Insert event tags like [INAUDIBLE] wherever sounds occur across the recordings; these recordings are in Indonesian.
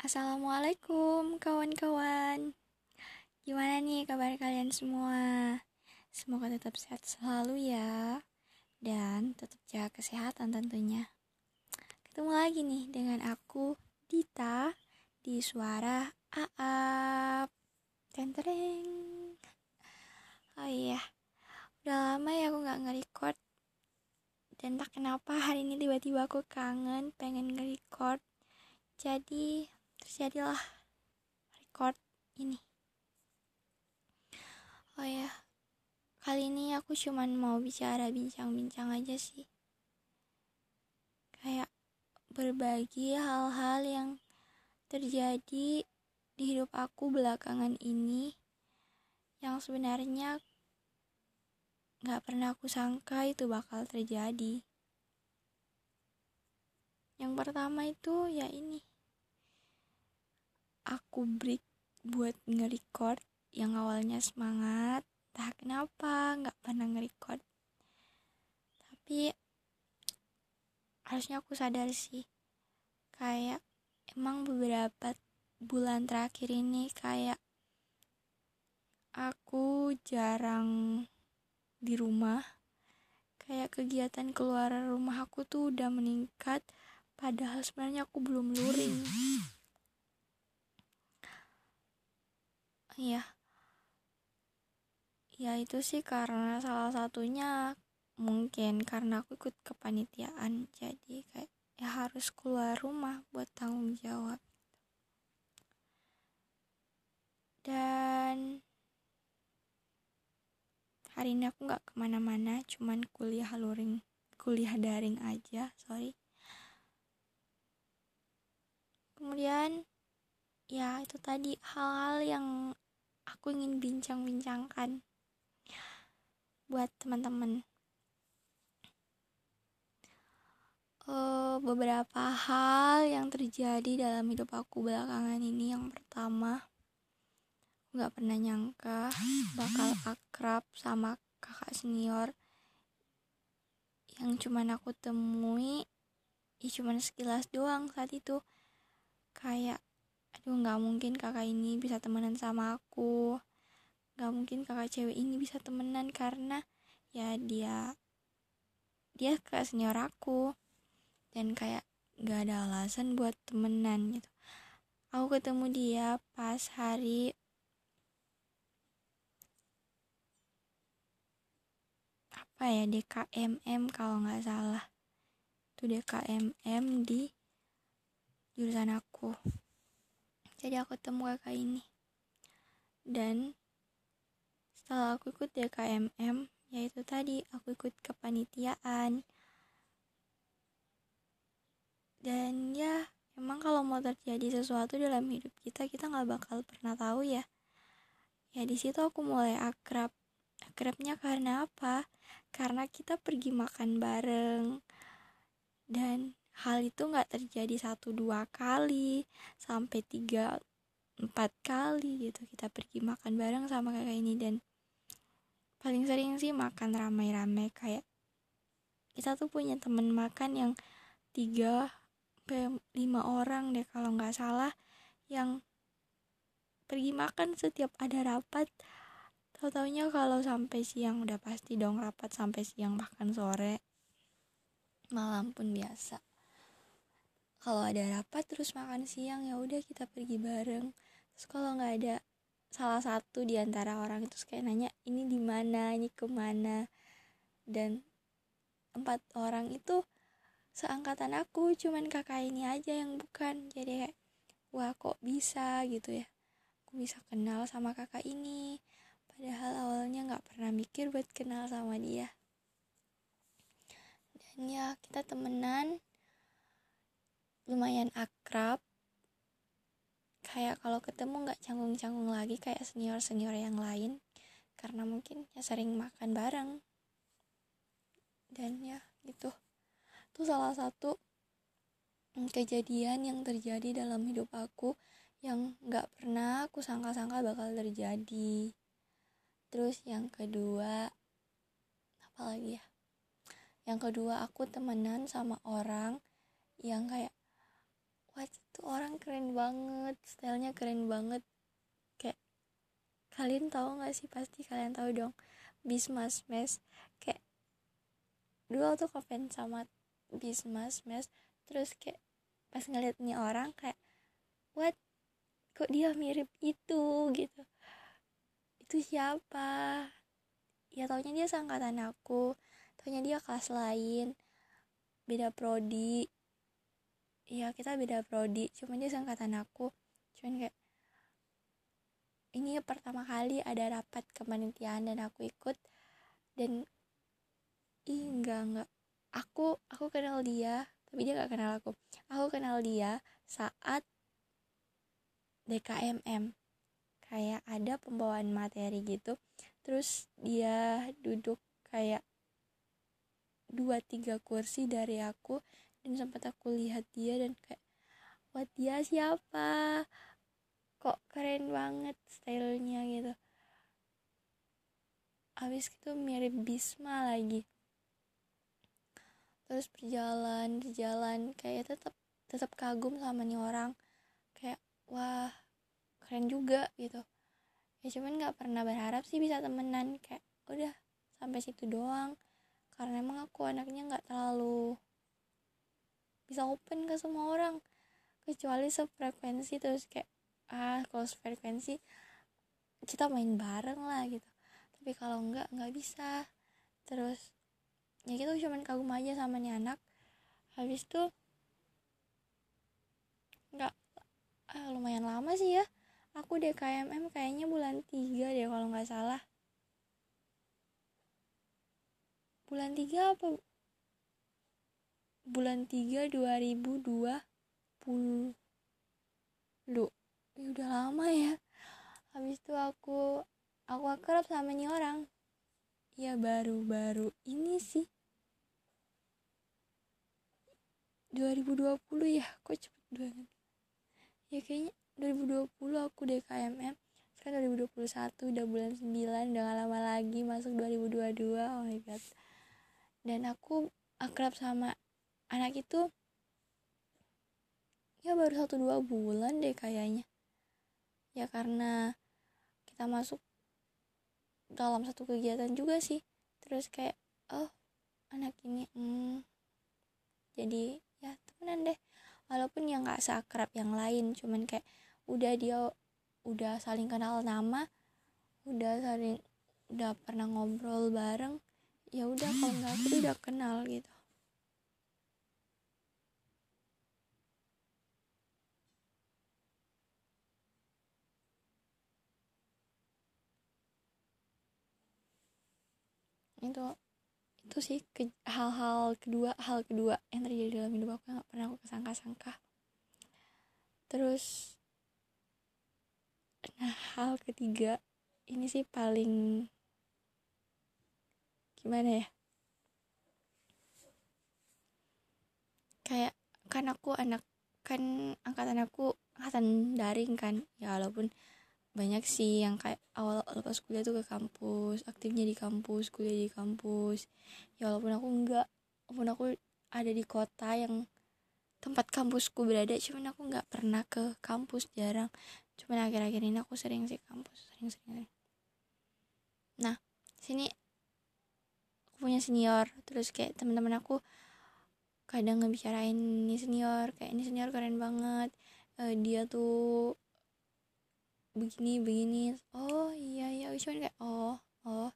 Assalamualaikum kawan-kawan. Gimana nih kabar kalian semua? Semoga tetap sehat selalu ya Dan tetap jaga kesehatan tentunya. Ketemu lagi nih dengan aku Dita Di suara Aap. Tentereng Oh iya Udah lama ya aku gak nge-record. Dan tak kenapa hari ini tiba-tiba aku kangen pengen nge-record. Jadi terjadilah record ini. Oh ya kali ini aku cuman mau bicara bincang-bincang aja sih. Kayak berbagi hal-hal yang terjadi di hidup aku belakangan ini yang sebenarnya gak pernah aku sangka itu bakal terjadi. Yang pertama itu ya ini aku break buat nge-record yang awalnya semangat. Tak kenapa nggak pernah nge-record. Tapi harusnya aku sadar sih. Kayak emang beberapa bulan terakhir ini kayak aku jarang di rumah. Kayak kegiatan keluar rumah aku tuh udah meningkat padahal sebenarnya aku belum luring Iya. Ya itu sih karena salah satunya mungkin karena aku ikut kepanitiaan jadi kayak ya harus keluar rumah buat tanggung jawab dan hari ini aku nggak ke mana-mana cuman kuliah luring kuliah daring aja sorry kemudian ya itu tadi hal-hal yang aku ingin bincang-bincangkan buat teman-teman. Uh, beberapa hal yang terjadi dalam hidup aku belakangan ini yang pertama nggak pernah nyangka bakal akrab sama kakak senior yang cuman aku temui ya cuman sekilas doang saat itu kayak aduh nggak mungkin kakak ini bisa temenan sama aku. Nggak mungkin kakak cewek ini bisa temenan karena ya dia dia kakak senior aku. Dan kayak nggak ada alasan buat temenan gitu. Aku ketemu dia pas hari apa ya DKMM kalau nggak salah. Itu DKMM di jurusan aku jadi aku temu kakak ini. Dan setelah aku ikut DKMM yaitu tadi aku ikut kepanitiaan. Dan ya emang kalau mau terjadi sesuatu dalam hidup kita kita nggak bakal pernah tahu ya. Ya di situ aku mulai akrab. Akrabnya karena apa? Karena kita pergi makan bareng. Dan hal itu nggak terjadi satu dua kali sampai tiga empat kali gitu. Kita pergi makan bareng sama kakak ini. Dan paling sering sih makan ramai-ramai. Kayak kita tuh punya temen makan yang tiga lima orang deh kalau nggak salah yang pergi makan setiap ada rapat. Tau taunya kalau sampai siang udah pasti dong rapat sampai siang bahkan sore. Malam pun biasa kalau ada rapat terus makan siang ya udah kita pergi bareng. Terus kalau nggak ada salah satu di antara orang itu kayak nanya ini di mana? Ini ke mana dan empat orang itu seangkatan aku cuman kakak ini aja yang bukan. Jadi kayak wah kok bisa? Gitu ya. Aku bisa kenal sama kakak ini. Padahal awalnya nggak pernah mikir buat kenal sama dia. Dan ya kita temenan lumayan akrab. Kayak kalau ketemu nggak canggung-canggung lagi kayak senior-senior yang lain karena mungkin ya sering makan bareng. Dan ya gitu. Itu salah satu kejadian yang terjadi dalam hidup aku yang nggak pernah aku sangka-sangka bakal terjadi. Terus yang kedua apa lagi ya? Yang kedua aku temenan sama orang yang kayak wah itu orang keren banget stylenya keren banget. Kayak kalian tahu nggak sih? Pasti kalian tahu dong. Bismas Mes kayak dulu tuh komen sama Bismas Mes terus kayak pas ngeliat nih orang kayak what? Kok dia mirip itu? Gitu. Itu siapa? Ya taunya dia seangkatan aku. Taunya dia kelas lain. Beda prodi ya kita beda prodi cuman dia seangkatan aku. Cuman kayak ini pertama kali ada rapat kepanitiaan dan aku ikut. Dan ih enggak enggak aku aku kenal dia tapi dia gak kenal aku. Aku kenal dia saat DKMM kayak ada pembawaan materi gitu. Terus dia duduk kayak dua tiga kursi dari aku dan sempat aku lihat dia dan kayak wah dia siapa? Kok keren banget stylenya gitu. Habis itu mirip Bisma lagi. Terus berjalan berjalan kayak tetap tetap kagum sama nih orang. Kayak wah keren juga gitu. Ya cuman nggak pernah berharap sih bisa temenan kayak udah sampai situ doang. Karena emang aku anaknya nggak terlalu bisa open ke semua orang. Kecuali sefrekuensi terus kayak ah kalau sefrekuensi kita main bareng lah gitu. Tapi kalau nggak nggak bisa. Terus ya gitu cuman kagum aja sama nih anak. Habis tuh nggak ah, lumayan lama sih ya. Aku DKMM kayaknya bulan 3 deh kalau nggak salah. Bulan 3 apa bulan 3 2020 lu ya udah lama ya. Habis itu aku aku akrab sama nih orang. Ya baru-baru ini sih. 2020 ya kok cepet banget. Ya kayaknya 2020 aku DKMM sekarang 2021 udah bulan 9 udah gak lama lagi masuk 2022 oh my god. Dan aku akrab sama anak itu ya baru satu dua bulan deh kayaknya. Ya karena kita masuk dalam satu kegiatan juga sih. Terus kayak oh anak ini hmm, jadi ya temenan deh. Walaupun ya nggak seakrab yang lain cuman kayak udah dia udah saling kenal nama udah saling udah pernah ngobrol bareng ya udah kalau nggak aku udah kenal gitu itu itu sih ke, hal-hal kedua hal kedua yang terjadi dalam hidup aku yang gak pernah aku kesangka-sangka terus nah hal ketiga ini sih paling gimana ya? Kayak kan aku anak kan angkatan aku angkatan daring kan ya walaupun banyak sih yang kayak awal lepas kuliah tuh ke kampus aktifnya di kampus kuliah di kampus. Ya walaupun aku enggak walaupun aku ada di kota yang tempat kampusku berada cuman aku nggak pernah ke kampus jarang. Cuman akhir-akhir ini aku sering sih kampus sering-sering nah sini aku punya senior terus kayak teman-teman aku kadang ngebicarain ini senior kayak ini senior keren banget. Uh, dia tuh begini begini. Oh iya iya. Cuman kayak oh oh.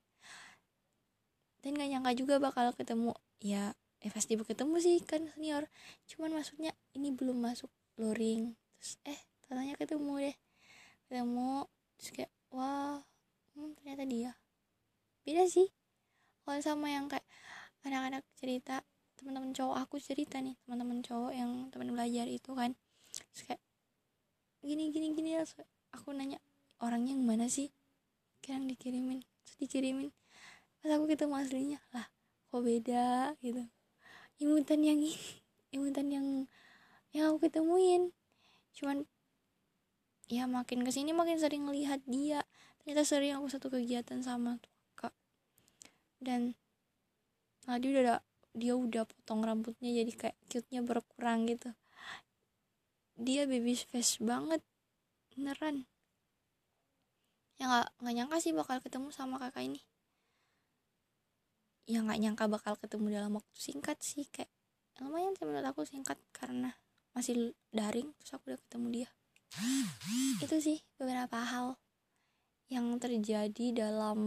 Dan gak nyangka juga bakal ketemu. Ya eh pasti ketemu sih kan senior. Cuman maksudnya ini belum masuk luring. Terus eh tanya ketemu deh. Ketemu terus kayak wah hmm, ternyata dia. Beda sih. Kalau sama yang kayak anak-anak cerita teman-teman cowok aku cerita nih teman-teman cowok yang teman belajar itu kan. Terus kayak gini gini gini aku nanya orangnya yang mana sih? Kadang dikirimin terus dikirimin. Pas aku ketemu aslinya lah kok beda? Gitu. Imutan yang ini [LAUGHS] imutan yang yang aku ketemuin. Cuman ya makin ke sini makin sering lihat dia. Ternyata sering aku satu kegiatan sama kak. Dan tadi udah dia udah potong rambutnya jadi kayak cute nya berkurang gitu. Dia baby face banget beneran. Ya nggak nggak nyangka sih bakal ketemu sama kakak ini. Ya nggak nyangka bakal ketemu dalam waktu singkat sih kayak lumayan sih menurut aku singkat karena masih daring terus aku udah ketemu dia. Itu sih beberapa hal yang terjadi dalam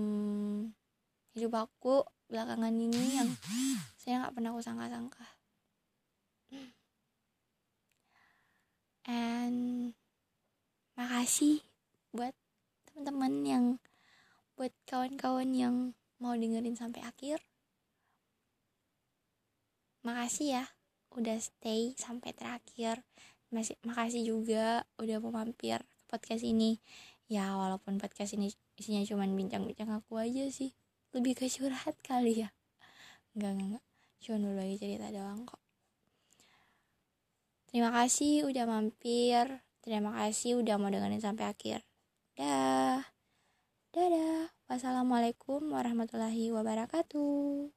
hidup aku belakangan ini yang saya nggak pernah aku sangka-sangka makasih buat teman-teman yang buat kawan-kawan yang mau dengerin sampai akhir. Makasih ya udah stay sampai terakhir. Masih makasih juga udah mau mampir ke podcast ini. Ya walaupun podcast ini isinya cuman bincang-bincang aku aja sih. Lebih ke curhat kali ya. Enggak enggak enggak cuma berbagi cerita doang kok. Terima kasih udah mampir terima kasih udah mau dengerin sampai akhir. Dah. Dadah. Wassalamualaikum warahmatullahi wabarakatuh